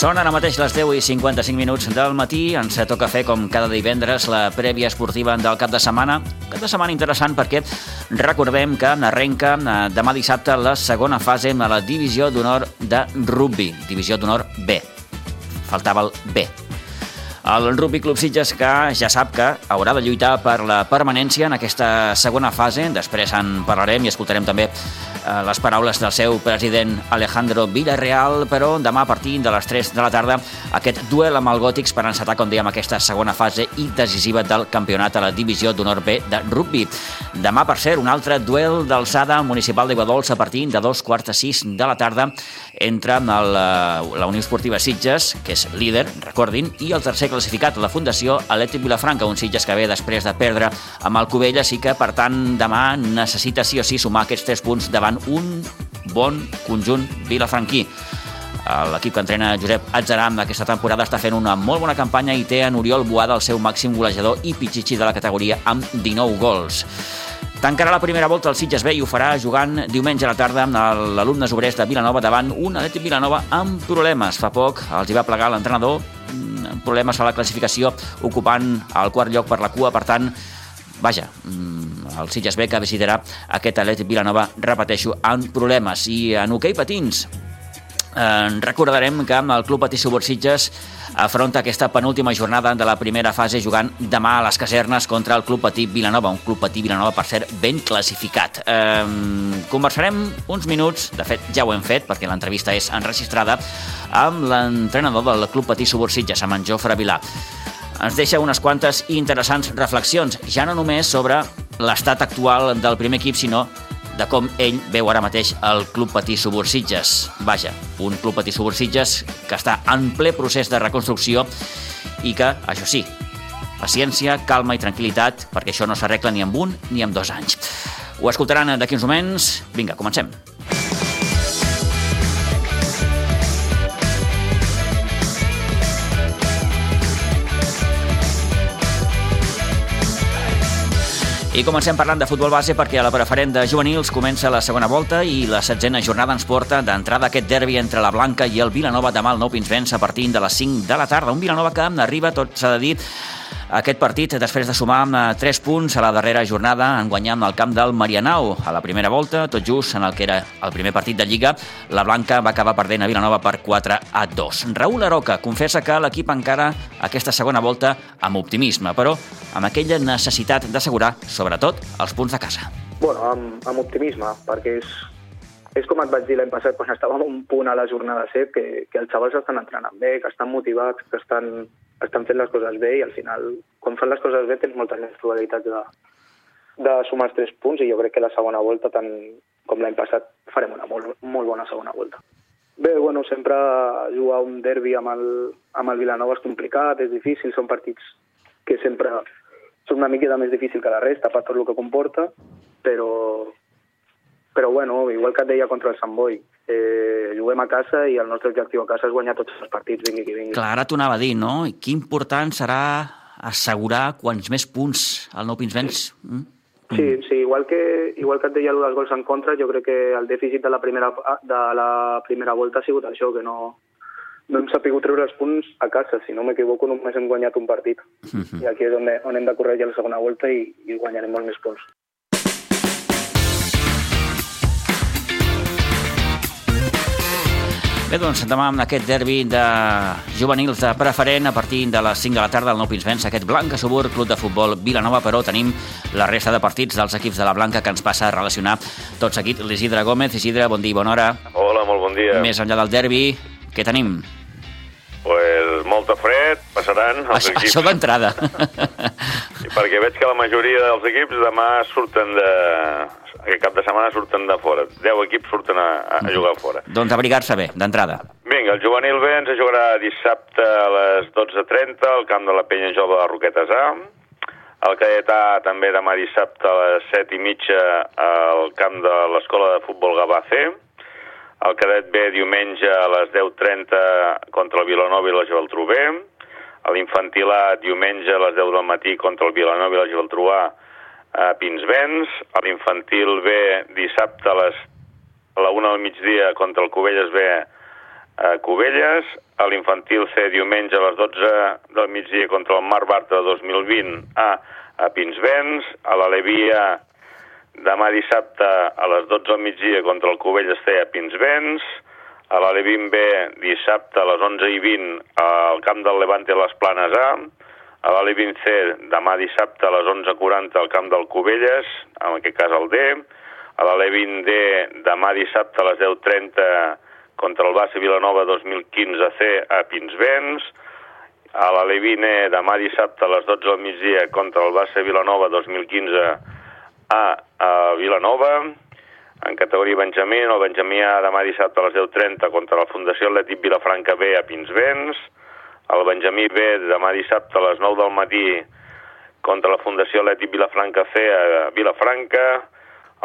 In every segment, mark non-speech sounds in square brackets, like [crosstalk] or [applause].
Són ara mateix les 10 i 55 minuts del matí. Ens toca fer, com cada divendres, la prèvia esportiva del cap de setmana. Cap de setmana interessant perquè recordem que arrenca eh, demà dissabte la segona fase a la divisió d'honor de rugby, divisió d'honor B. Faltava el B. El Rugby Club Sitges que ja sap que haurà de lluitar per la permanència en aquesta segona fase. Després en parlarem i escoltarem també les paraules del seu president Alejandro Villarreal, però demà a partir de les 3 de la tarda aquest duel amb el Gòtics per encetar, com dèiem, aquesta segona fase i decisiva del campionat a la divisió d'honor B de rugby. Demà, per ser un altre duel d'alçada municipal de Guadols a partir de dos quarts de sis de la tarda entre el, la Unió Esportiva Sitges, que és líder, recordin, i el tercer classificat, la Fundació Atlètic Vilafranca, un Sitges que ve després de perdre amb el Covelles i que, per tant, demà necessita sí o sí sumar aquests tres punts davant un bon conjunt vilafranquí. L'equip que entrena Josep Atzaram aquesta temporada està fent una molt bona campanya i té en Oriol Boada el seu màxim golejador i pitxitxi de la categoria amb 19 gols. Tancarà la primera volta el Sitges B i ho farà jugant diumenge a la tarda amb l'alumnes obrers de Vilanova davant un Atlètic Vilanova amb problemes. Fa poc els hi va plegar l'entrenador, mm, problemes a la classificació, ocupant el quart lloc per la cua, per tant, vaja, mm, el Sitges B que visitarà aquest Atlètic Vilanova, repeteixo, amb problemes. I en hoquei patins, eh, recordarem que el Club Patí Subur Sitges afronta aquesta penúltima jornada de la primera fase jugant demà a les casernes contra el Club Patí Vilanova, un Club Patí Vilanova, per ser ben classificat. Eh, conversarem uns minuts, de fet ja ho hem fet perquè l'entrevista és enregistrada, amb l'entrenador del Club Patí Subur Sitges, amb en Jofre Vilà ens deixa unes quantes interessants reflexions, ja no només sobre l'estat actual del primer equip, sinó de com ell veu ara mateix el Club Patí Subursitges. Vaja, un Club Patí Subursitges que està en ple procés de reconstrucció i que, això sí, paciència, calma i tranquil·litat, perquè això no s'arregla ni amb un ni amb dos anys. Ho escoltaran d'aquí uns moments. Vinga, comencem. I comencem parlant de futbol base perquè a la preferent de juvenils comença la segona volta i la setzena jornada ens porta d'entrada aquest derbi entre la Blanca i el Vilanova demà al Nou Pinsbens a partir de les 5 de la tarda. Un Vilanova que arriba, tot s'ha de dir, aquest partit després de sumar amb 3 punts a la darrera jornada en guanyar amb el camp del Marianao. A la primera volta, tot just en el que era el primer partit de Lliga, la Blanca va acabar perdent a Vilanova per 4 a 2. Raül Aroca confessa que l'equip encara aquesta segona volta amb optimisme, però amb aquella necessitat d'assegurar, sobretot, els punts de casa. Bueno, amb, amb optimisme, perquè és, és com et vaig dir l'any passat quan estàvem un punt a la jornada 7, que, que els xavals estan entrenant bé, que estan motivats, que estan, estan fent les coses bé i al final, quan fan les coses bé, tens moltes més probabilitats de, de sumar els tres punts i jo crec que la segona volta, tant com l'any passat, farem una molt, molt bona segona volta. Bé, bueno, sempre jugar un derbi amb el, amb el Vilanova és complicat, és difícil, són partits que sempre són una miqueta més difícil que la resta per tot el que comporta, però, però bueno, igual que et deia contra el Sant Boi, eh, juguem a casa i el nostre objectiu a casa és guanyar tots els partits, vingui qui vingui. Clar, ara t'ho anava a dir, no? I que important serà assegurar quants més punts al Nou Pinsbens? Mm? Sí, sí, igual que, igual que et deia dels gols en contra, jo crec que el dèficit de la primera, de la primera volta ha sigut això, que no, no hem sapigut treure els punts a casa. Si no m'equivoco, només hem guanyat un partit. Uh -huh. I aquí és on, on hem de corregir la segona volta i, i guanyarem molts més punts. Bé, doncs demà amb aquest derbi de juvenils de preferent a partir de les 5 de la tarda al Nou Pinsbens, aquest Blanca Subur, Club de Futbol Vilanova, però tenim la resta de partits dels equips de la Blanca que ens passa a relacionar tot seguit l'Isidre Gómez. Isidre, bon dia i bona hora. Hola, molt bon dia. Més enllà del derbi, què tenim? Pues molta fred, passaran els això, equips. Això d'entrada. [laughs] perquè veig que la majoria dels equips demà surten de... Aquest cap de setmana surten de fora. 10 equips surten a, a jugar fora. doncs abrigar-se bé, d'entrada. Vinga, el juvenil B ens jugarà dissabte a les 12.30 al camp de la Penya Jove de Roquetes A. El cadetà també demà dissabte a les 7 i mitja al camp de l'Escola de Futbol Gavà C. El cadet B diumenge a les 10.30 contra el Vilanova i la Geltrú B. L'infantil A diumenge a les 10 del matí contra el Vilanova i la Geltrú A a Pinsbens. L'infantil B dissabte a les a la 1 del migdia contra el Cubelles B a Cubelles, a l'infantil C diumenge a les 12 del migdia contra el Mar Bartra 2020 A a Pinsbens, a l'Alevia demà dissabte a les 12 del migdia contra el Cubelles C a Pinsbens, a l'Alevin B dissabte a les 11 i 20 al camp del Levante a les Planes A, a l'Alevin C demà dissabte a les 11.40 al camp del Cubelles, en aquest cas el D, a l'Alevin D demà dissabte a les 10.30 contra el Bassa Vilanova 2015 C a Pinsbens, a la Levine demà dissabte a les 12 del migdia contra el Bassa Vilanova 2015 A a Vilanova, en categoria Benjamí, el Benjamí A demà dissabte a les 10.30 contra la Fundació Atlètic Vilafranca B a Pinsbens, el Benjamí B demà dissabte a les 9 del matí contra la Fundació Atlètic Vilafranca C a Vilafranca,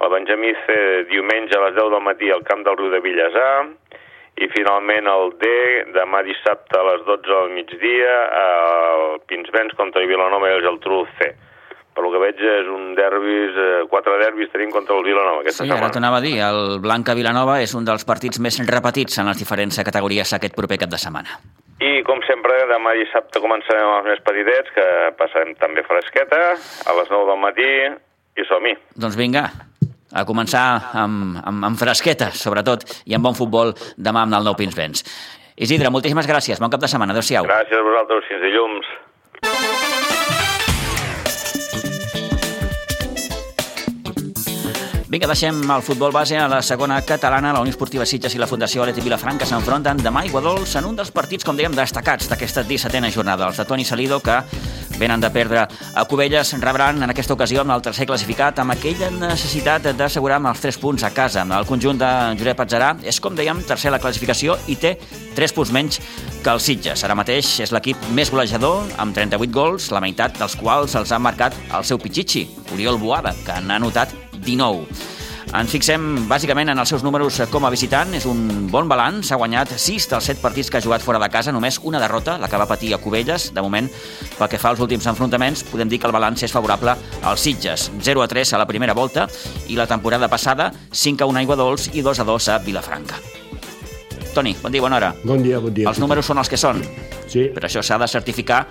el Benjamí C diumenge a les 10 del matí al camp del Riu de Villesà, i finalment el D demà dissabte a les 12 del migdia al Pinsbens contra el Vilanova i el Geltrú C. Per lo que veig és un derbis, eh, quatre derbis tenim contra el Vilanova aquesta Sí, setmana. ara t'ho anava a dir, el Blanca-Vilanova és un dels partits més repetits en les diferents categories aquest proper cap de setmana. I com sempre, demà dissabte començarem amb els més petitets, que passarem també fresqueta, a les 9 del matí, i som-hi. Doncs vinga, a començar amb, amb, amb fresqueta, sobretot, i amb bon futbol demà amb el nou Pinsbens. Isidre, moltíssimes gràcies, bon cap de setmana, adéu-siau. Gràcies a vosaltres, fins dilluns. Vinga, deixem el futbol base a la segona catalana. La Unió Esportiva Sitges i la Fundació Aleti Vilafranca s'enfronten demà a Iguadols en un dels partits, com dèiem, destacats d'aquesta 17a jornada. Els de Toni Salido, que venen de perdre a Cubelles, rebran en aquesta ocasió amb el tercer classificat amb aquella necessitat d'assegurar amb els 3 punts a casa. El conjunt de Josep Atzarà és, com dèiem, tercer a la classificació i té 3 punts menys que el Sitges. Ara mateix és l'equip més golejador, amb 38 gols, la meitat dels quals els ha marcat el seu pitxitxi, Oriol Boada, que n'ha anotat 19. Ens fixem bàsicament en els seus números com a visitant. És un bon balanç. Ha guanyat 6 dels 7 partits que ha jugat fora de casa. Només una derrota, la que va patir a Cubelles. De moment, pel que fa als últims enfrontaments, podem dir que el balanç és favorable als Sitges. 0 a 3 a la primera volta i la temporada passada 5 a 1 a Iguadols i 2 a 2 a Vilafranca. Toni, bon dia, bona hora. Bon dia, bon dia. Els números són els que són. Sí, Per això s'ha de certificar,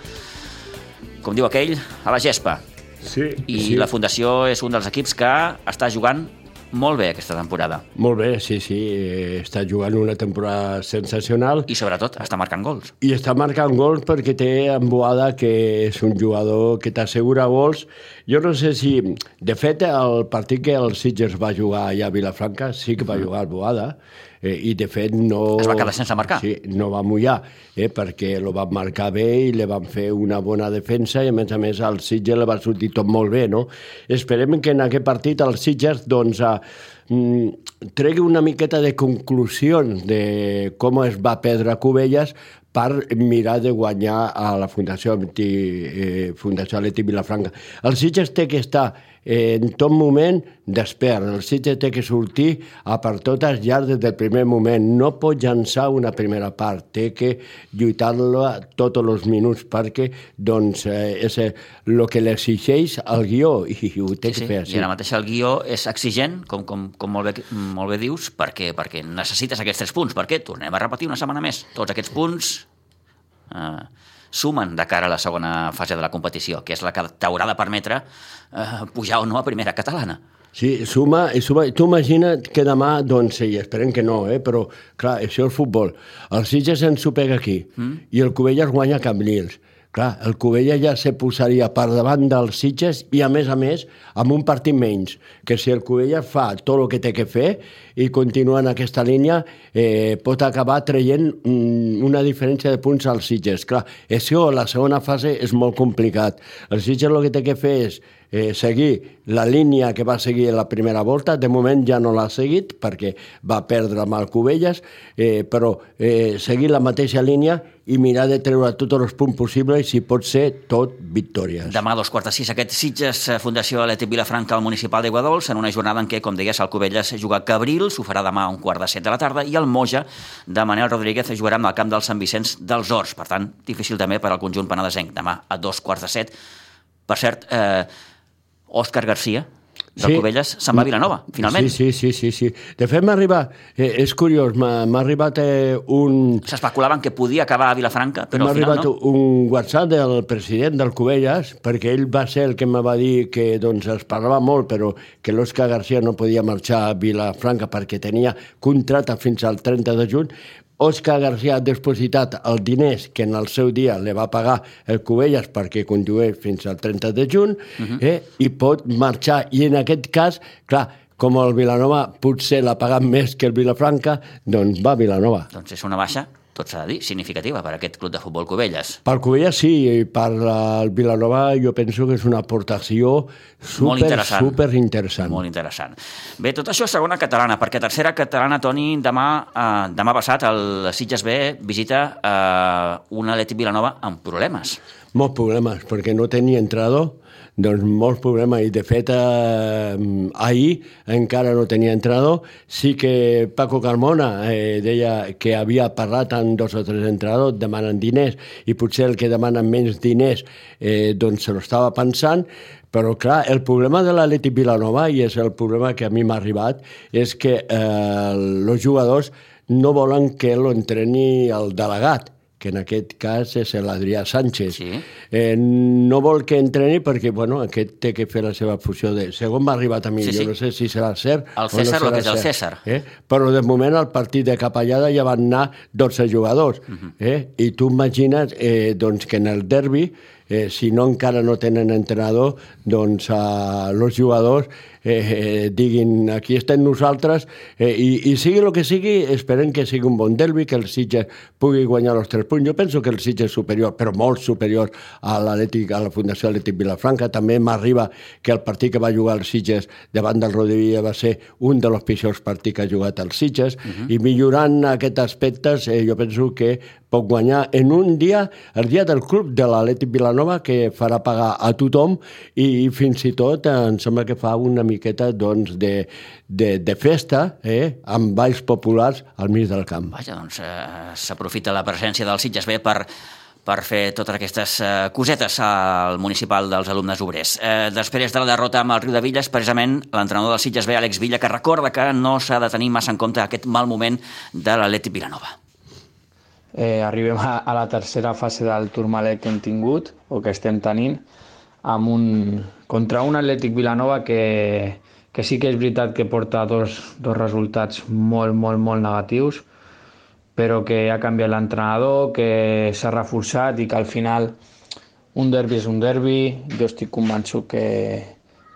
com diu aquell, a la gespa. Sí. I sí. la Fundació és un dels equips que està jugant molt bé aquesta temporada. Molt bé, sí, sí. Està jugant una temporada sensacional I sobretot està marcant gols. i està marcant gols perquè té en Boada, que és un jugador que t'assegura gols. Jo no sé si... De fet, el partit que el Sitges va jugar allà a Vilafranca sí que va jugar el Boada, eh, i de fet no... Es va quedar sense marcar. Sí, no va mullar, eh, perquè lo van marcar bé i li van fer una bona defensa i a més a més al Sitges li va sortir tot molt bé, no? Esperem que en aquest partit el Sitges doncs, a, mm, tregui una miqueta de conclusions de com es va perdre Cubelles per mirar de guanyar a la Fundació, eh, Fundació Atleti Vilafranca. El Sitges té que estar eh, en tot moment despert. El Sitges té que sortir a per totes llarg des del primer moment. No pot llançar una primera part, té que lluitar-lo tots els minuts perquè doncs, eh, és el que l'exigeix el guió i ho té que fer I així. ara mateix el guió és exigent, com, com, com molt, bé, molt bé dius, perquè, perquè necessites aquests tres punts. Per què? Tornem a repetir una setmana més. Tots aquests punts eh, sumen de cara a la segona fase de la competició, que és la que t'haurà de permetre eh, pujar o no a primera catalana. Sí, suma, i suma. Tu imagina't que demà, doncs, i esperem que no, eh, però, clar, això és futbol. El Sitges ens ho pega aquí mm. i el Covelles guanya a Cambrils. Clar, el Covella ja se posaria per davant dels Sitges i, a més a més, amb un partit menys. Que si el Covella fa tot el que té que fer i continua en aquesta línia, eh, pot acabar traient mm, una diferència de punts als Sitges. Clar, això, la segona fase, és molt complicat. El Sitges el que té que fer és eh, seguir la línia que va seguir la primera volta. De moment ja no l'ha seguit perquè va perdre amb el Cubelles, eh, però eh, seguir la mateixa línia i mirar de treure tots els punts possibles i si pot ser tot victòries. Demà a dos quarts de sis aquest Sitges eh, Fundació Atlètic Vilafranca al municipal d'Iguadols en una jornada en què, com deies, el Cubelles juga a Cabrils, ho farà demà a un quart de set de la tarda i el Moja de Manel Rodríguez jugarà amb el camp del Sant Vicenç dels Horts. Per tant, difícil també per al conjunt penedesenc. Demà a dos quarts de set. Per cert, eh, Òscar Garcia, del sí. Covelles se'n va a Vilanova, finalment. Sí, sí, sí, sí. sí. De fet, m'ha arribat, eh, és curiós, m'ha arribat eh, un... S'especulaven que podia acabar a Vilafranca, però al final no. M'ha arribat un WhatsApp del president del Covelles, perquè ell va ser el que em va dir que doncs, es parlava molt, però que l'Òscar García no podia marxar a Vilafranca perquè tenia contracte fins al 30 de juny, Òscar García ha depositat els diners que en el seu dia li va pagar el Cubelles perquè continués fins al 30 de juny uh -huh. eh, i pot marxar. I en aquest cas, clar, com el Vilanova potser l'ha pagat més que el Vilafranca, doncs va a Vilanova. Doncs és una baixa tot s'ha de dir, significativa per aquest club de futbol Cubelles. Per Cubelles sí, i per el Vilanova jo penso que és una aportació super, Molt interessant. super interessant. Molt interessant. Bé, tot això segona catalana, perquè tercera catalana, Toni, demà, eh, demà passat el Sitges B visita eh, un Atlètic Vilanova amb problemes. Molts problemes, perquè no tenia entrenador, doncs molts problemes. I de fet eh, ahir encara no tenia entrenador sí que Paco Carmona eh, deia que havia parlat amb dos o tres entrenadors demanen diners i potser el que demanen menys diners eh, doncs se l'estava pensant però, clar, el problema de l'Atlètic Vilanova, i és el problema que a mi m'ha arribat, és que eh, els jugadors no volen que l'entreni el delegat que en aquest cas és l'Adrià Sánchez. Sí. Eh, no vol que entreni perquè, bueno, aquest té que fer la seva funció de... Segon m'ha arribat a mi, sí, sí. jo no sé si serà cert el César, o no serà que és el César. Eh? Però de moment al partit de Capellada ja van anar 12 jugadors. Uh -huh. eh? I tu imagines eh, doncs, que en el derbi eh, si no encara no tenen entrenador, doncs eh, els jugadors eh, eh, diguin aquí estem nosaltres eh, i, i sigui el que sigui, esperem que sigui un bon derbi, que el Sitges pugui guanyar els tres punts. Jo penso que el Sitges és superior, però molt superior a l'Atlètic, a la Fundació Atlètic Vilafranca. També m'arriba que el partit que va jugar el Sitges davant del Rodríguez va ser un dels pitjors partits que ha jugat el Sitges uh -huh. i millorant aquests aspectes eh, jo penso que pot guanyar en un dia, el dia del club de l'Atlètic Vilanova, que farà pagar a tothom i, i fins i tot em sembla que fa una miqueta doncs, de, de, de festa eh, amb balls populars al mig del camp. Vaja, doncs eh, s'aprofita la presència del Sitges B per per fer totes aquestes eh, cosetes al municipal dels alumnes obrers. Eh, després de la derrota amb el Riu de Villes, precisament l'entrenador del Sitges B, Àlex Villa, que recorda que no s'ha de tenir massa en compte aquest mal moment de l'Atlètic Vilanova eh, arribem a, a la tercera fase del turmalet que hem tingut, o que estem tenint, amb un, contra un Atlètic Vilanova que, que sí que és veritat que porta dos, dos resultats molt, molt, molt negatius, però que ha canviat l'entrenador, que s'ha reforçat i que al final un derbi és un derbi. Jo estic convençut que,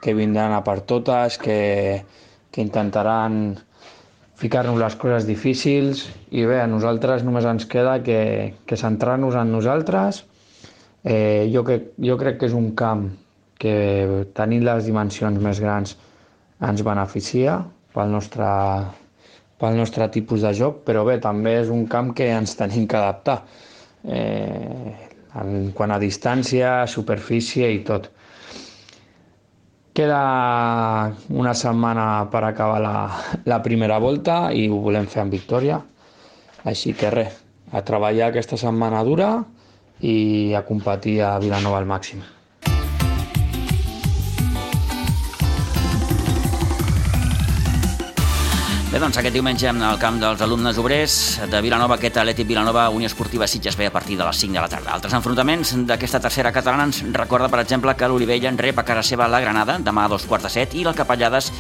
que vindran a per totes, que, que intentaran ficar-nos les coses difícils i bé, a nosaltres només ens queda que, que centrar-nos en nosaltres. Eh, jo, que, jo crec que és un camp que tenint les dimensions més grans ens beneficia pel nostre, pel nostre tipus de joc, però bé, també és un camp que ens tenim que adaptar eh, en quant a distància, superfície i tot. Queda una setmana per acabar la, la primera volta i ho volem fer amb victòria. Així que res, a treballar aquesta setmana dura i a competir a Vilanova al màxim. Bé, doncs aquest diumenge en el camp dels alumnes obrers de Vilanova, aquest Atlètic Vilanova, Unió Esportiva Sitges ve a partir de les 5 de la tarda. Altres enfrontaments d'aquesta tercera catalana ens recorda, per exemple, que l'Olivella en rep a casa seva la Granada demà a dos quarts de set i el Capellades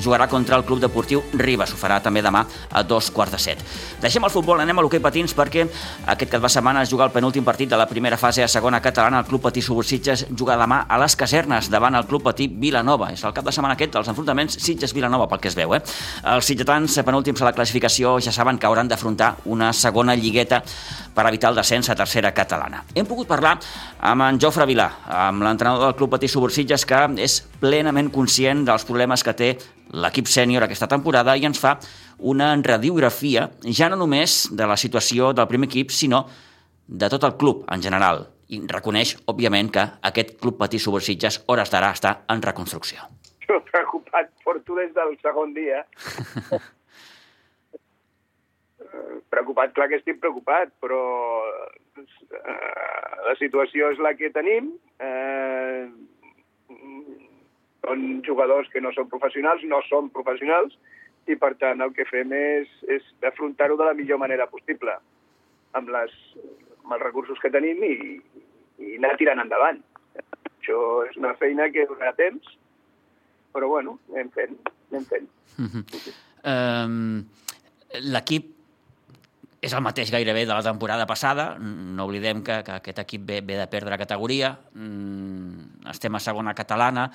jugarà contra el Club Deportiu Ribes. Ho farà també demà a dos quarts de set. Deixem el futbol, anem a l'hoquei patins perquè aquest cap de setmana es juga el penúltim partit de la primera fase a segona catalana. El Club Patí Subursitges juga demà a les casernes davant el Club Patí Vilanova. És el cap de setmana aquest dels enfrontaments Sitges-Vilanova, pel que es veu. Eh? Els sitgetans catalans, penúltims a la classificació, ja saben que hauran d'afrontar una segona lligueta per evitar el descens a tercera catalana. Hem pogut parlar amb en Jofre Vilà, amb l'entrenador del Club Patí Subursitges, que és plenament conscient dels problemes que té l'equip sènior aquesta temporada i ens fa una radiografia ja no només de la situació del primer equip, sinó de tot el club en general. I reconeix, òbviament, que aquest Club Patí Subursitges, hores d'ara, està en reconstrucció preocupat porto des del segon dia. [laughs] preocupat, clar que estic preocupat, però eh, la situació és la que tenim. Eh, són jugadors que no són professionals, no són professionals, i per tant el que fem és, és afrontar-ho de la millor manera possible, amb, les, amb els recursos que tenim i, i anar tirant endavant. Això és una feina que durarà temps, però bueno, anem fent, anem fent. Uh -huh. um, L'equip és el mateix gairebé de la temporada passada. No oblidem que, que aquest equip ve, ve de perdre categoria. Mm, estem a segona catalana.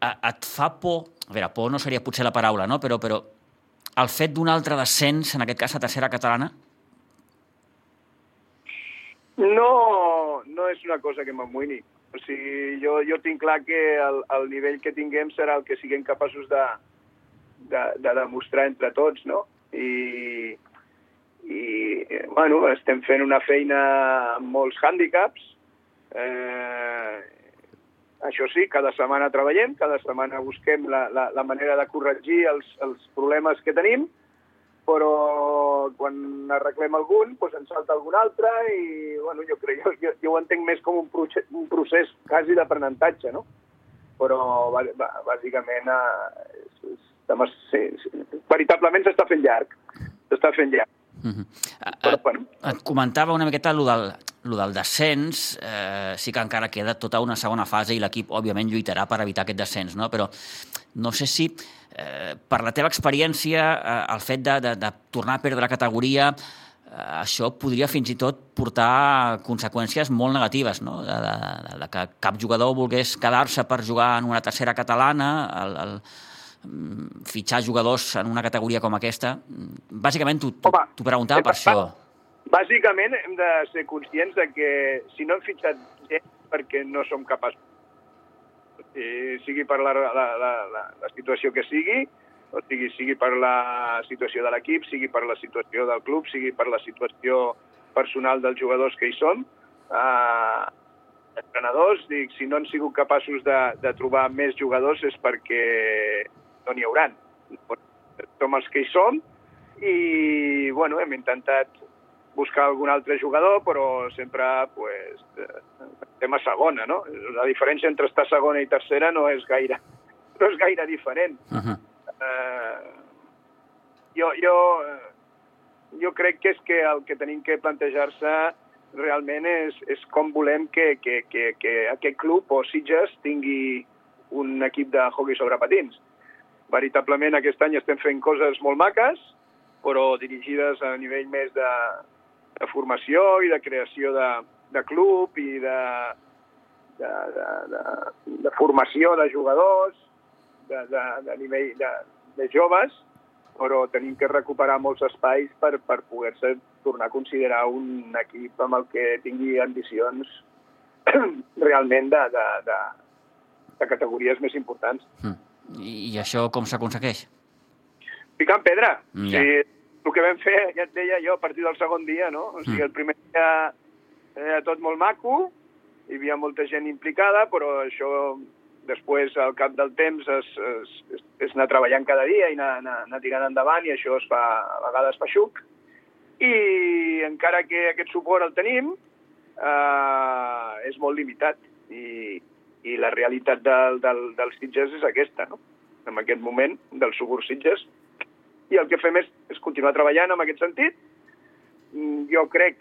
Et fa por... A veure, por no seria potser la paraula, no? Però, però el fet d'un altre descens, en aquest cas a tercera catalana? No, no és una cosa que m'amoïni. O sigui, jo, jo tinc clar que el, el nivell que tinguem serà el que siguem capaços de, de, de demostrar entre tots, no? I bueno, estem fent una feina amb molts hàndicaps. Eh, això sí, cada setmana treballem, cada setmana busquem la, la, la manera de corregir els, els problemes que tenim, però quan arreglem algun, doncs ens salta algun altre i bueno, jo, crec, jo, jo, ho entenc més com un, procés, un procés quasi d'aprenentatge, no? Però bàsicament eh, veritablement s'està fent llarg, s'està fent llarg. Uh -huh. Però, bueno. et comentava una miqueta el del, el del descens, eh, sí que encara queda tota una segona fase i l'equip, òbviament, lluitarà per evitar aquest descens, no? però no sé si, eh, per la teva experiència, eh, el fet de, de, de tornar a perdre la categoria, eh, això podria fins i tot portar conseqüències molt negatives, no? de, de, de que cap jugador volgués quedar-se per jugar en una tercera catalana, el, el, fitxar jugadors en una categoria com aquesta. Bàsicament, t'ho preguntava per això. Bàsicament hem de ser conscients de que si no hem fitxat gent perquè no som capaços, eh, sigui per la, la, la, la, la situació que sigui, o sigui, sigui per la situació de l'equip, sigui per la situació del club, sigui per la situació personal dels jugadors que hi som, eh, entrenadors, dic, si no han sigut capaços de, de trobar més jugadors és perquè no n'hi hauran. Som els que hi som i, bueno, hem intentat buscar algun altre jugador, però sempre pues, estem a segona, no? La diferència entre estar segona i tercera no és gaire, no és gaire diferent. Uh -huh. uh, jo, jo, jo crec que és que el que tenim que plantejar-se realment és, és com volem que, que, que, que aquest club o Sitges tingui un equip de hockey sobre patins. Veritablement aquest any estem fent coses molt maques, però dirigides a nivell més de, de formació i de creació de, de club i de, de, de, de, de formació de jugadors, de, de, de nivell de, de joves, però tenim que recuperar molts espais per, per poder-se tornar a considerar un equip amb el que tingui ambicions [clears throat] realment de, de, de, de categories més importants. Mm. I això com s'aconsegueix? Picant pedra. Mm, ja. Sí, el que vam fer, ja et deia jo, a partir del segon dia, no? O sigui, mm. el primer dia era tot molt maco, hi havia molta gent implicada, però això després, al cap del temps, es, es, es, es anar treballant cada dia i anar, anar, anar tirant endavant i això es fa, a vegades fa xuc. I encara que aquest suport el tenim, eh, és molt limitat. I, i la realitat del, del, dels Sitges és aquesta, no? En aquest moment, del subur Sitges, i el que fem és, és continuar treballant en aquest sentit. Mm, jo crec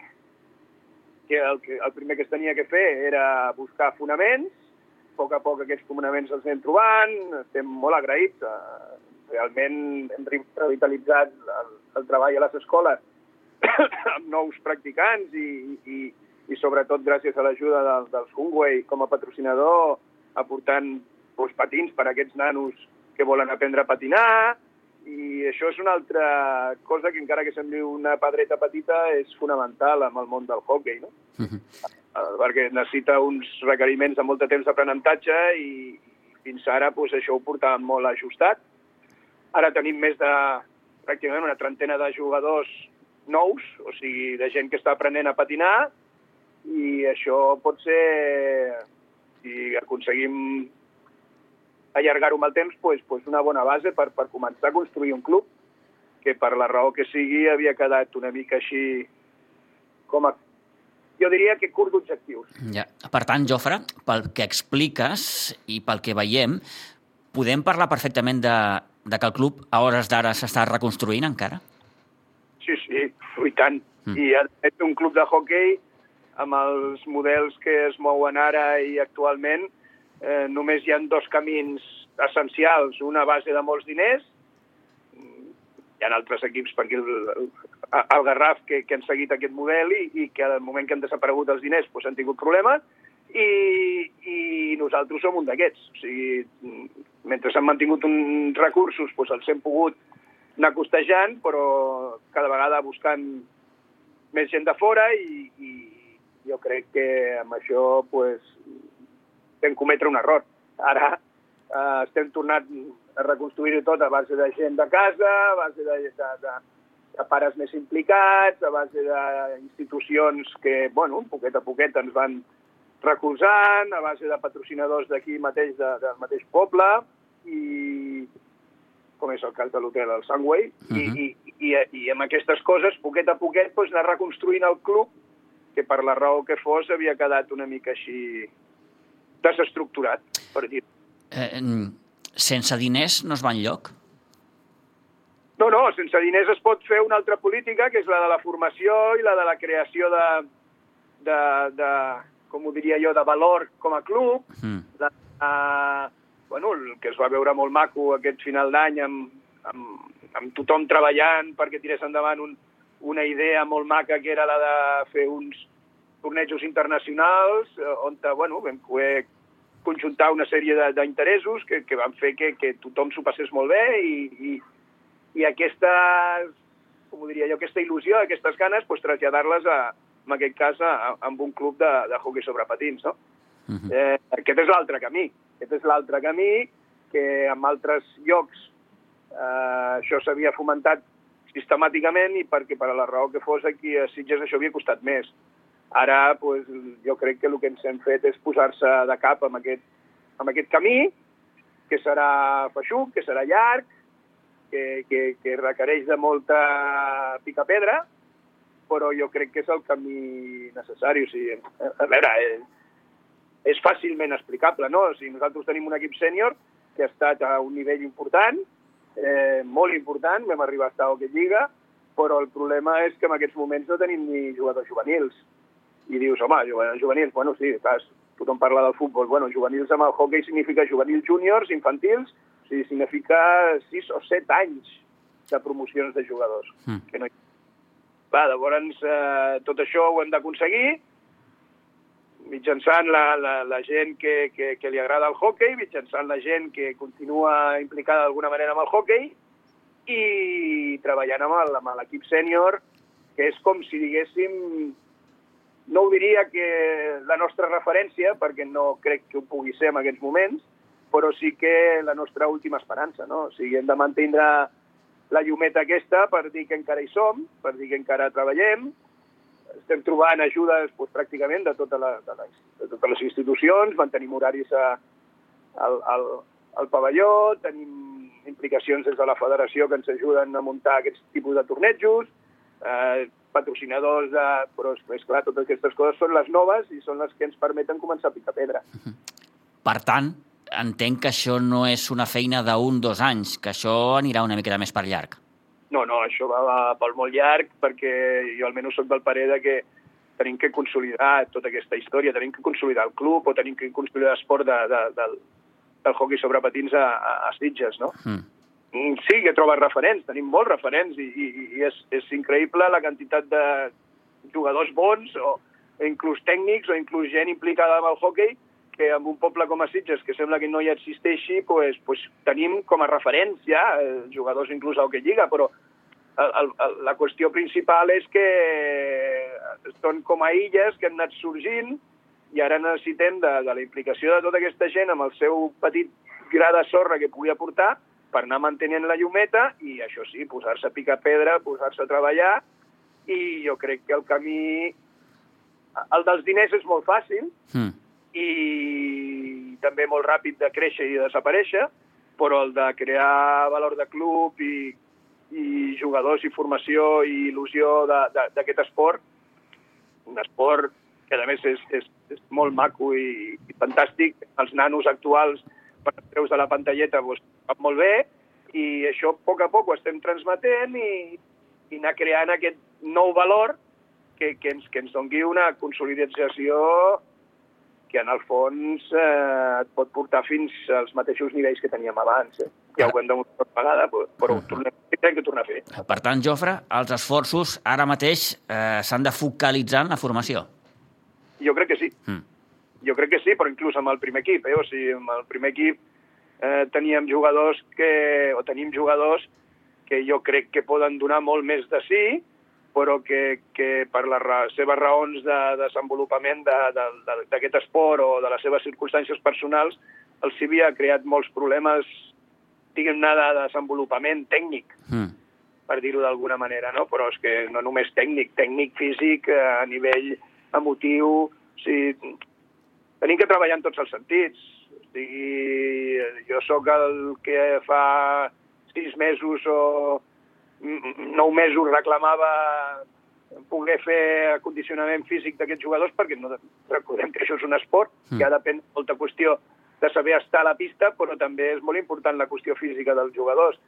que el, que el primer que es tenia que fer era buscar fonaments, a poc a poc aquests fonaments els anem trobant, estem molt agraïts, eh, realment hem revitalitzat el, el treball a les escoles [coughs] amb nous practicants i, i, i sobretot gràcies a l'ajuda del, dels Hungway com a patrocinador aportant doncs, patins per a aquests nanos que volen aprendre a patinar, i això és una altra cosa que encara que sembli una pedreta petita és fonamental amb el món del hockey, no? Uh -huh. Perquè necessita uns requeriments de molt de temps d'aprenentatge i fins ara pues, això ho portàvem molt ajustat. Ara tenim més de pràcticament una trentena de jugadors nous, o sigui, de gent que està aprenent a patinar, i això pot ser, si aconseguim allargar-ho amb el temps, pues, pues una bona base per, per començar a construir un club que per la raó que sigui havia quedat una mica així com a jo diria que curt d'objectius. Ja. Per tant, Jofre, pel que expliques i pel que veiem, podem parlar perfectament de, de que el club a hores d'ara s'està reconstruint encara? Sí, sí, i tant. Mm. I és un club de hockey amb els models que es mouen ara i actualment, eh, només hi han dos camins essencials. Una base de molts diners, hi ha altres equips per aquí, el, Garraf, que, que han seguit aquest model i, i que al moment que han desaparegut els diners doncs, han tingut problemes, i, i nosaltres som un d'aquests. O sigui, mentre s'han mantingut uns recursos, doncs els hem pogut anar costejant, però cada vegada buscant més gent de fora i, i jo crec que amb això pues, vam cometre un error. Ara eh, estem tornant a reconstruir-ho tot a base de gent de casa, a base de, de, de, de pares més implicats, a base d'institucions que, bueno, poquet a poquet ens van recolzant, a base de patrocinadors d'aquí mateix, de, del mateix poble, i com és el cas de l'hotel el Sunway, uh -huh. i, i, i, i amb aquestes coses, poquet a poquet, doncs, anar reconstruint el club, que per la raó que fos havia quedat una mica així desestructurat, per dir eh, Sense diners no es va enlloc? No, no, sense diners es pot fer una altra política, que és la de la formació i la de la creació de, de, de, com ho diria jo, de valor com a club, mm. de, uh, bueno, el que es va veure molt maco aquest final d'any amb, amb, amb tothom treballant perquè tirés endavant un, una idea molt maca que era la de fer uns tornejos internacionals eh, on bueno, vam poder conjuntar una sèrie d'interessos que, que van fer que, que tothom s'ho passés molt bé i, i, i aquestes, com diria jo, aquesta il·lusió, aquestes ganes, pues, traslladar-les a, en aquest cas, a, amb un club de, de hockey sobre patins, no? Uh -huh. eh, aquest és l'altre camí. Aquest és l'altre camí que en altres llocs eh, això s'havia fomentat sistemàticament i perquè per a la raó que fos aquí a Sitges això havia costat més. Ara pues, jo crec que el que ens hem fet és posar-se de cap amb aquest, amb aquest camí, que serà feixuc, que serà llarg, que, que, que requereix de molta picapedra, però jo crec que és el camí necessari. O sigui, a veure, és, és fàcilment explicable, no? O sigui, nosaltres tenim un equip sènior que ha estat a un nivell important, eh, molt important, vam arribar a estar a Hockey Lliga, però el problema és que en aquests moments no tenim ni jugadors juvenils. I dius, home, juvenils, bueno, sí, clar, tothom parla del futbol. Bueno, juvenils amb el hockey significa juvenils júniors, infantils, o sigui, significa 6 o 7 anys de promocions de jugadors, mm. que no hi Clar, llavors, eh, tot això ho hem d'aconseguir mitjançant la, la, la gent que, que, que li agrada el hockey, mitjançant la gent que continua implicada d'alguna manera amb el hockey i treballant amb l'equip sènior, que és com si diguéssim, no ho diria que la nostra referència, perquè no crec que ho pugui ser en aquests moments, però sí que la nostra última esperança, no? O sigui, hem de mantenir la llumeta aquesta per dir que encara hi som, per dir que encara treballem. Estem trobant ajudes doncs, pràcticament de, tota la, de, les, de totes les institucions, mantenim horaris a, al, al, al pavelló, tenim implicacions des de la federació que ens ajuden a muntar aquests tipus de tornejos, eh, patrocinadors, de... però és clar, totes aquestes coses són les noves i són les que ens permeten començar a picar pedra. Per tant, entenc que això no és una feina d'un, dos anys, que això anirà una miqueta més per llarg. No, no, això va, va pel molt llarg, perquè jo almenys soc del parer de que tenim que consolidar tota aquesta història, tenim que consolidar el club o tenim que consolidar l'esport de, de, del, del hockey sobre patins a, a, a Sitges, no? Mm. mm. Sí, que trobes referents, tenim molts referents i, i, i és, és increïble la quantitat de jugadors bons o inclús tècnics o inclús gent implicada amb el hockey que en un poble com a Sitges, que sembla que no hi existeixi, pues, pues, tenim com a referència eh, jugadors inclús a Hockey Lliga, però el, el, la qüestió principal és que són com a illes que han anat sorgint i ara necessitem de, de la implicació de tota aquesta gent amb el seu petit gra de sorra que pugui aportar per anar mantenint la llumeta i, això sí, posar-se a picar pedra, posar-se a treballar i jo crec que el camí... El dels diners és molt fàcil, mm i també molt ràpid de créixer i de desaparèixer, però el de crear valor de club i, i jugadors i formació i il·lusió d'aquest esport, un esport que a més és, és, és molt maco i, i fantàstic. Els nanos actuals et treus de la pantalleta doncs, va molt bé, i això a poc a poc ho estem transmetent i, i anar creant aquest nou valor que, que, ens, que ens dongui una consolidació que en el fons eh, et pot portar fins als mateixos nivells que teníem abans. Eh? Ja ho hem demostrat una vegada, però ho tornem, hem que tornar a fer. Per tant, Jofre, els esforços ara mateix eh, s'han de focalitzar en la formació. Jo crec que sí. Mm. Jo crec que sí, però inclús amb el primer equip. Eh? O sigui, amb el primer equip eh, teníem jugadors que, o tenim jugadors que jo crec que poden donar molt més de sí, però que, que per les ra seves raons de, de desenvolupament d'aquest de, de, esport o de les seves circumstàncies personals els havia creat molts problemes, diguem-ne, de desenvolupament tècnic, mm. per dir-ho d'alguna manera, no? Però és que no només tècnic, tècnic, físic, eh, a nivell emotiu... O sigui, tenim que treballar en tots els sentits. O sigui, jo sóc el que fa sis mesos o nou mesos reclamava poder fer acondicionament físic d'aquests jugadors perquè no recordem que això és un esport mm. que ha depèn molta qüestió de saber estar a la pista, però també és molt important la qüestió física dels jugadors.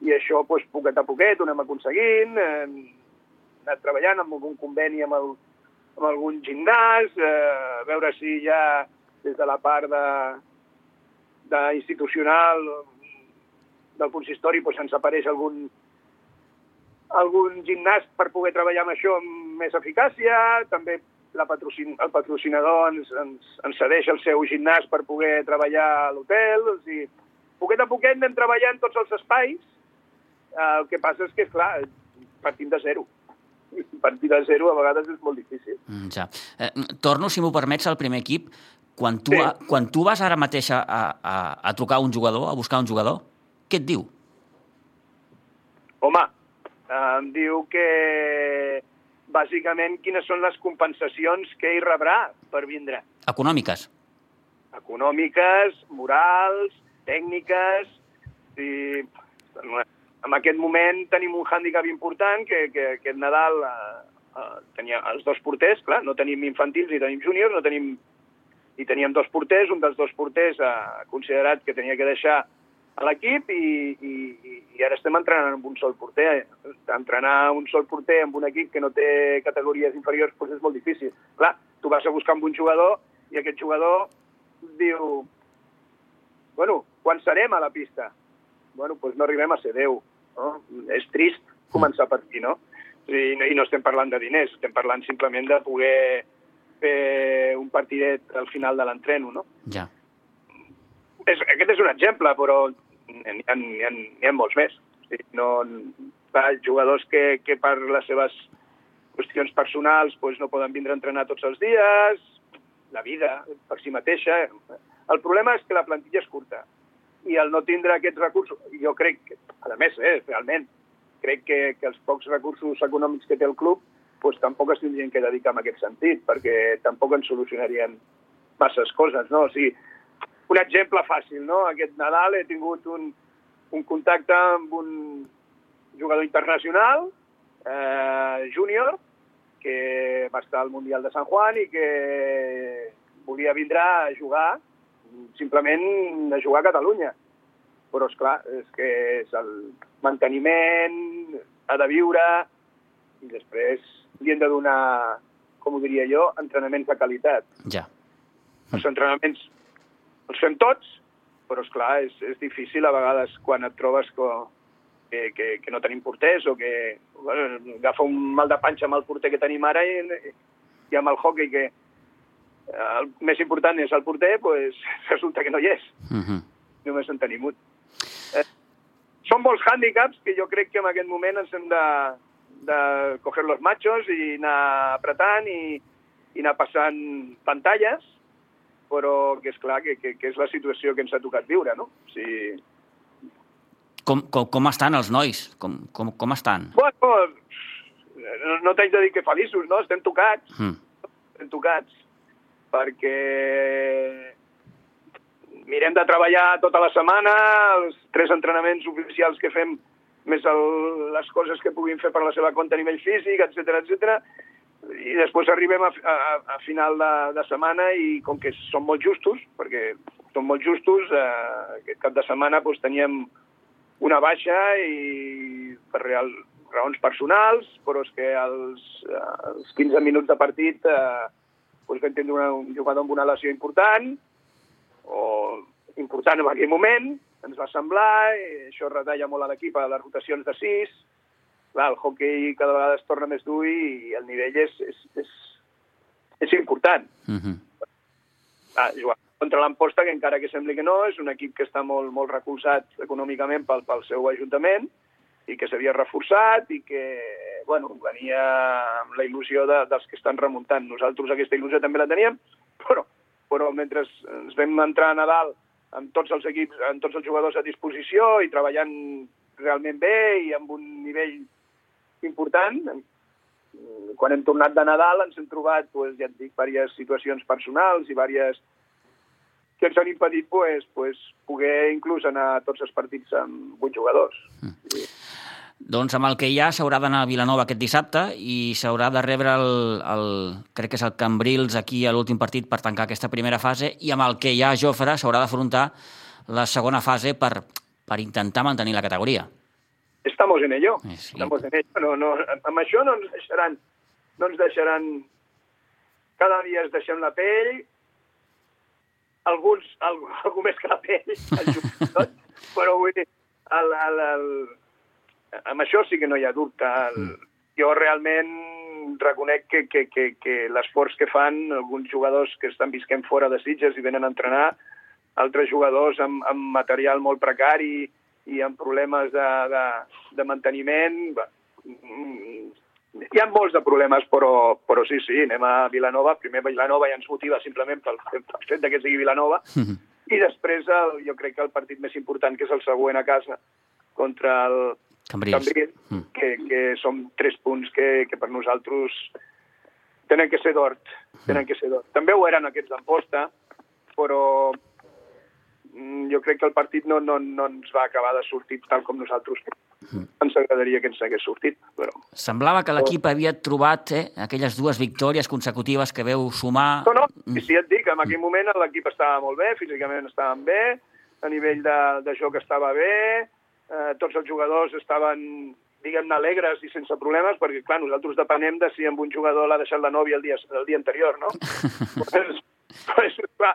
I això, doncs, poquet a poquet, ho anem aconseguint, hem anat treballant amb algun conveni amb, el, amb algun gimnàs, eh, a veure si ja des de la part de, de institucional del consistori doncs, ens apareix algun, algun gimnàs per poder treballar amb això amb més eficàcia, també la patrocin el patrocinador ens, ens, ens cedeix el seu gimnàs per poder treballar a l'hotel, o sigui, poquet a poquet anem treballant tots els espais, eh, el que passa és que, clar, partim de zero. [laughs] Partir de zero a vegades és molt difícil. Mm, ja. Eh, torno, si m'ho permets, al primer equip. Quan tu, sí. a, quan tu vas ara mateix a, a, a trucar un jugador, a buscar un jugador, què et diu? Home, em diu que bàsicament quines són les compensacions que ell rebrà per vindre. Econòmiques. Econòmiques, morals, tècniques... I en aquest moment tenim un hàndicap important que, que aquest Nadal eh, eh, tenia els dos porters, clar, no tenim infantils i tenim júniors, no tenim i teníem dos porters, un dels dos porters ha considerat que tenia que deixar a l'equip i, i, i ara estem entrenant amb un sol porter. Entrenar un sol porter amb un equip que no té categories inferiors doncs és molt difícil. Clar, tu vas a buscar amb un jugador i aquest jugador diu bueno, quan serem a la pista? Bueno, doncs no arribem a ser 10. No? És trist començar per aquí, no? I, I no estem parlant de diners, estem parlant simplement de poder fer un partidet al final de l'entreno, no? Ja. És, aquest és un exemple, però n'hi ha, ha, ha molts més. No, va, jugadors que, que per les seves qüestions personals doncs, no poden vindre a entrenar tots els dies, la vida per si mateixa. El problema és que la plantilla és curta i el no tindre aquests recursos, jo crec, que, a més, eh, realment, crec que, que els pocs recursos econòmics que té el club doncs, tampoc es tindrien que dedicar en aquest sentit, perquè tampoc ens solucionarien masses coses, no? O sigui, un exemple fàcil, no? Aquest Nadal he tingut un, un contacte amb un jugador internacional, eh, júnior, que va estar al Mundial de San Juan i que volia vindre a jugar, simplement a jugar a Catalunya. Però, és clar, és que és el manteniment, ha de viure, i després li hem de donar, com ho diria jo, entrenaments de qualitat. Ja. Els entrenaments els fem tots, però és clar, és, és difícil a vegades quan et trobes que, que, que, que no tenim porters o que bueno, agafa un mal de panxa amb el porter que tenim ara i, i amb el hockey que el més important és el porter, pues, [laughs] resulta que no hi és. Uh -huh. Només en tenim un. Eh, són molts hàndicaps que jo crec que en aquest moment ens hem de, de coger los machos i anar apretant i, i anar passant pantalles però que és clar que, que, que és la situació que ens ha tocat viure, no? O sigui... Com, com, com estan els nois? Com, com, com estan? Bueno, no, no t'haig de dir que feliços, no? Estem tocats. Mm. Estem tocats perquè mirem de treballar tota la setmana, els tres entrenaments oficials que fem, més el, les coses que puguin fer per la seva compte a nivell físic, etc etc i després arribem a, a, a final de, de setmana i com que són molt justos, perquè són molt justos. Eh, aquest cap de setmana doncs, teníem una baixa i per real, raons personals, però és que als, als 15 minuts de partit eh, doncs vam tindre una, un jugador amb una lesió important, o important en aquell moment, ens va semblar, i això retalla molt a l'equip a les rotacions de 6, Clar, el hockey cada vegada es torna més dur i el nivell és, és, és, és important. Uh -huh. ah, jugar contra l'Amposta, que encara que sembli que no, és un equip que està molt, molt recolzat econòmicament pel, pel seu ajuntament i que s'havia reforçat i que, bueno, venia amb la il·lusió de, dels que estan remuntant. Nosaltres aquesta il·lusió també la teníem, però, però mentre ens vam entrar a Nadal amb tots els equips, amb tots els jugadors a disposició i treballant realment bé i amb un nivell important. Quan hem tornat de Nadal ens hem trobat, pues, ja et dic, diverses situacions personals i diverses que ens han impedit pues, pues, poder inclús anar a tots els partits amb vuit jugadors. Mm. Sí. Doncs amb el que hi ha s'haurà d'anar a Vilanova aquest dissabte i s'haurà de rebre el, el, crec que és el Cambrils aquí a l'últim partit per tancar aquesta primera fase i amb el que hi ha Jofre s'haurà d'afrontar la segona fase per, per intentar mantenir la categoria. Estamos en ello. Sí. Estamos en ello. No, no, amb això no ens deixaran, no ens deixaran... Cada dia es deixem la pell, alguns, algú, [laughs] algú més que la pell, tot, [laughs] però vull dir, el, el, el, amb això sí que no hi ha dubte. El, mm. Jo realment reconec que, que, que, que l'esforç que fan alguns jugadors que estan visquent fora de Sitges i venen a entrenar, altres jugadors amb, amb material molt precari, i amb problemes de, de, de manteniment. Mm, hi ha molts de problemes, però, però sí, sí, anem a Vilanova. Primer Vilanova ja ens motiva simplement pel, pel fet que sigui Vilanova. Mm -hmm. I després el, jo crec que el partit més important, que és el següent a casa, contra el Cambrils, Cambrils mm. que, que són tres punts que, que per nosaltres tenen que ser d'hort. Tenen que ser d'hort. També ho eren aquests d'Amposta, però Mm, jo crec que el partit no, no, no ens va acabar de sortir tal com nosaltres mm. ens agradaria que ens hagués sortit. Però... Semblava que l'equip havia trobat eh, aquelles dues victòries consecutives que veu sumar... No, no, mm. sí, et dic, en aquell moment l'equip estava molt bé, físicament estaven bé, a nivell de, de joc estava bé, eh, tots els jugadors estaven diguem-ne, alegres i sense problemes, perquè, clar, nosaltres depenem de si amb un jugador l'ha deixat la nòvia el dia, el dia anterior, no? pues, [laughs] pues, [laughs] clar,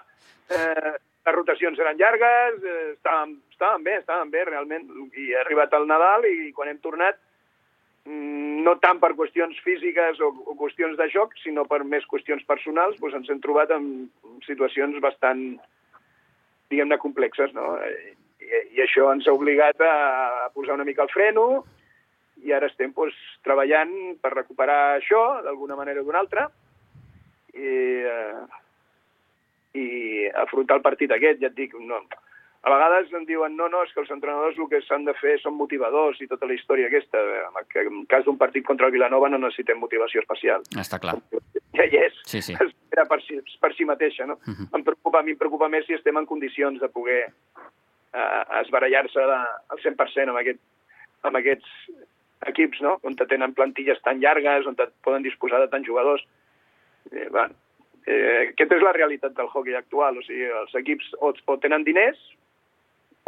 eh, les rotacions eren llargues, eh, estàvem, estàvem bé, estàvem bé realment, i ha arribat el Nadal i quan hem tornat, mm, no tant per qüestions físiques o, o qüestions de joc, sinó per més qüestions personals, doncs ens hem trobat en situacions bastant, diguem-ne, complexes, no? I, I això ens ha obligat a, posar una mica el freno i ara estem doncs, treballant per recuperar això d'alguna manera o d'una altra i eh, i afrontar el partit aquest, ja et dic, no. A vegades em diuen, no, no, és que els entrenadors el que s'han de fer són motivadors i tota la història aquesta. En el cas d'un partit contra el Vilanova no necessitem motivació especial. Està clar. Ja hi és. Sí, sí. [laughs] Era per si, per si mateixa, no? Uh mhm. -huh. em preocupa, a mi em preocupa més si estem en condicions de poder uh, esbarallar-se al 100% amb, aquest, amb aquests equips, no? On tenen plantilles tan llargues, on poden disposar de tants jugadors. Eh, bueno, Eh, aquesta és la realitat del hockey actual, o sigui, els equips o, o tenen diners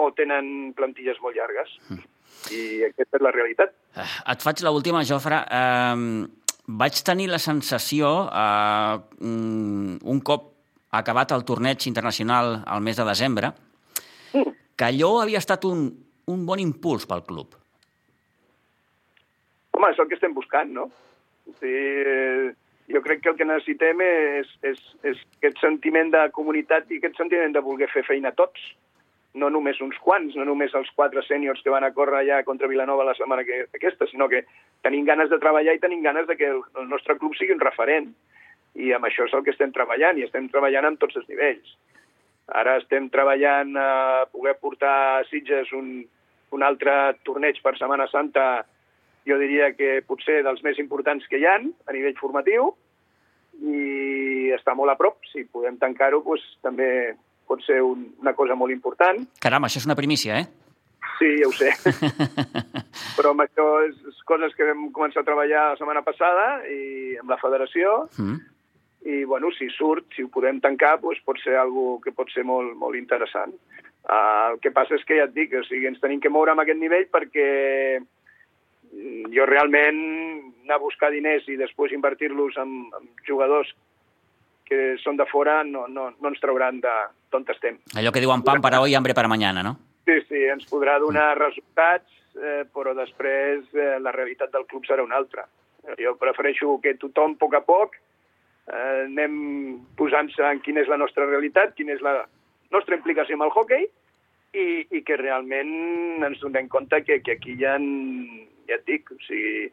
o tenen plantilles molt llargues. Mm. I aquesta és la realitat. Eh, et faig l'última, Jofre. Eh, vaig tenir la sensació, eh, un cop acabat el torneig internacional al mes de desembre, mm. que allò havia estat un, un bon impuls pel club. Home, és el que estem buscant, no? O sigui, jo crec que el que necessitem és, és, és aquest sentiment de comunitat i aquest sentiment de voler fer feina tots, no només uns quants, no només els quatre sèniors que van a córrer allà contra Vilanova la setmana que, aquesta, sinó que tenim ganes de treballar i tenim ganes de que el, el nostre club sigui un referent. I amb això és el que estem treballant, i estem treballant en tots els nivells. Ara estem treballant a poder portar a Sitges un, un altre torneig per Setmana Santa jo diria que potser dels més importants que hi han a nivell formatiu i està molt a prop. Si podem tancar-ho, doncs, també pot ser un, una cosa molt important. Caram, això és una primícia, eh? Sí, ja ho sé. [laughs] Però amb això és, és coses que vam començar a treballar la setmana passada i amb la federació mm. i bueno, si surt, si ho podem tancar, doncs pot ser algo que pot ser molt, molt interessant. Uh, el que passa és que ja et dic, o sigui, ens tenim que moure amb aquest nivell perquè jo realment anar a buscar diners i després invertir-los en, en jugadors que són de fora no, no, no ens trauran d'on estem. Allò que diuen pan para hoy, hambre para mañana, no? Sí, sí, ens podrà donar resultats, eh, però després eh, la realitat del club serà una altra. Jo prefereixo que tothom, a poc a poc, eh, anem posant-se en quina és la nostra realitat, quina és la nostra implicació amb el hockey, i, i que realment ens donem compte que, que aquí hi ha, ja et dic, o sigui,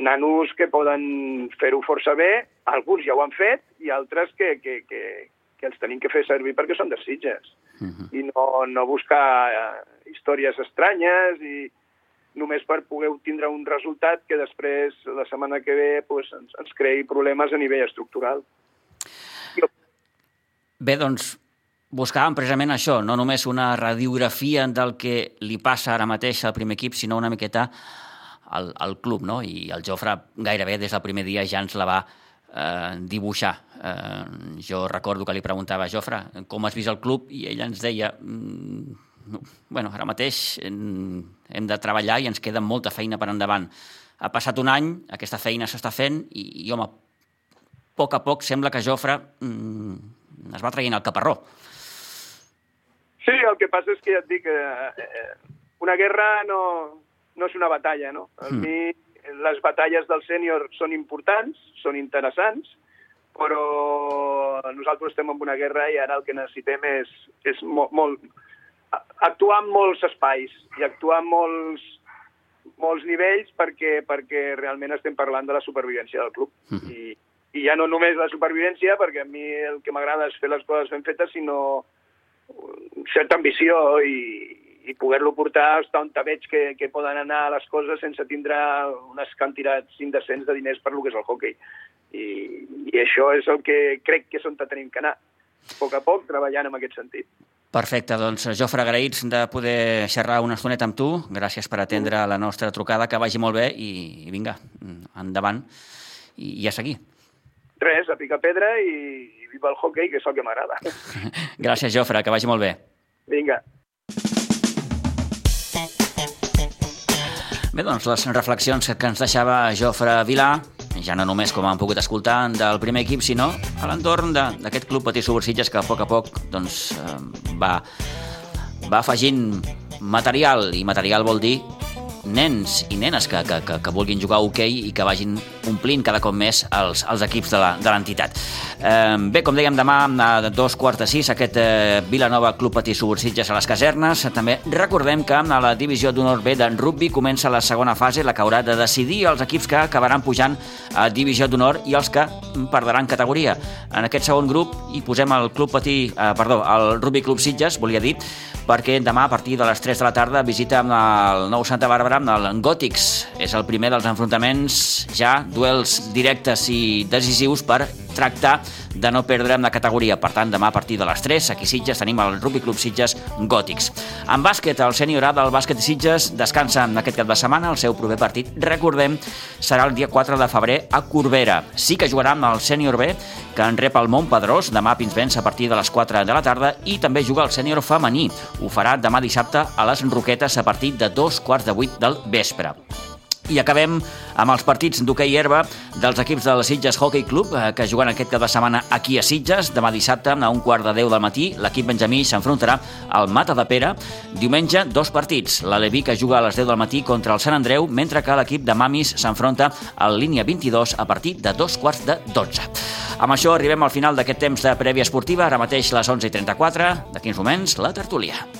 nanos que poden fer-ho força bé, alguns ja ho han fet i altres que, que, que, que els tenim que fer servir perquè són de Sitges. Uh -huh. I no, no buscar eh, històries estranyes i només per poder tindre un resultat que després, la setmana que ve, pues, ens, ens creï problemes a nivell estructural. Jo... Bé, doncs, buscàvem precisament això, no només una radiografia del que li passa ara mateix al primer equip, sinó una miqueta al, al club, no? I el Jofre gairebé des del primer dia ja ens la va eh, dibuixar. Eh, jo recordo que li preguntava a Jofre com has vist el club i ell ens deia mm, bueno, ara mateix hem de treballar i ens queda molta feina per endavant. Ha passat un any, aquesta feina s'està fent i, i, home, a poc a poc sembla que Jofre mm, es va traient el caparró. Sí, el que passa és que ja et dic, eh, eh, una guerra no, no és una batalla, no? A mm. mi les batalles del sènior són importants, són interessants, però nosaltres estem en una guerra i ara el que necessitem és, és molt, molt, actuar en molts espais i actuar en molts, molts nivells perquè, perquè realment estem parlant de la supervivència del club. Mm -hmm. I, I ja no només la supervivència, perquè a mi el que m'agrada és fer les coses ben fetes, sinó certa ambició i, i poder-lo portar hasta on veig que, que poden anar les coses sense tindre unes quantitats indecents de diners per lo que és el hockey. I, i això és el que crec que és on tenim que anar, a poc a poc, treballant en aquest sentit. Perfecte, doncs Jofre, agraïts de poder xerrar una estoneta amb tu. Gràcies per atendre la nostra trucada, que vagi molt bé i, i vinga, endavant i, i a seguir. Res, a picar pedra i, i viva el hockey, que és el que m'agrada. [laughs] Gràcies, Jofre, que vagi molt bé. Vinga. Bé, doncs les reflexions que ens deixava Jofre Vilà, ja no només com han pogut escoltar del primer equip, sinó a l'entorn d'aquest club Patí Subursitges que a poc a poc doncs, eh, va, va afegint material, i material vol dir nens i nenes que, que, que, que vulguin jugar a hoquei i que vagin omplint cada cop més els, els equips de l'entitat. Eh, bé, com dèiem, demà a dos quarts de sis aquest eh, Vilanova Club Patí Subursitges a les casernes. També recordem que a la divisió d'honor B d'en rugby comença la segona fase, la que haurà de decidir els equips que acabaran pujant a divisió d'honor i els que perdran categoria. En aquest segon grup hi posem el Club Patí, eh, perdó, el Rugby Club Sitges, volia dir, perquè demà a partir de les 3 de la tarda visita el nou Santa Bàrbara amb el Gòtics. És el primer dels enfrontaments ja, duels directes i decisius per tractar de no perdre en la categoria. Per tant, demà a partir de les 3, aquí Sitges, tenim el Rugby Club Sitges Gòtics. En bàsquet, el sènior A del bàsquet de Sitges descansa en aquest cap de setmana. El seu proper partit, recordem, serà el dia 4 de febrer a Corbera. Sí que jugarà amb el sènior B, que en rep el Montpedrós, demà a Pinsbens a partir de les 4 de la tarda, i també juga el sènior femení. Ho farà demà dissabte a les Roquetes a partir de dos quarts de vuit del vespre. I acabem amb els partits d'hoquei herba dels equips del Sitges Hockey Club, eh, que juguen aquest cap de setmana aquí a Sitges. Demà dissabte, a un quart de deu del matí, l'equip benjamí s'enfrontarà al Mata de Pere. Diumenge, dos partits. L'Aleví, que juga a les 10 del matí contra el Sant Andreu, mentre que l'equip de Mamis s'enfronta al línia 22 a partir de dos quarts de 12. Amb això arribem al final d'aquest temps de prèvia esportiva, ara mateix les 11.34, d'aquí uns moments, la tertúlia.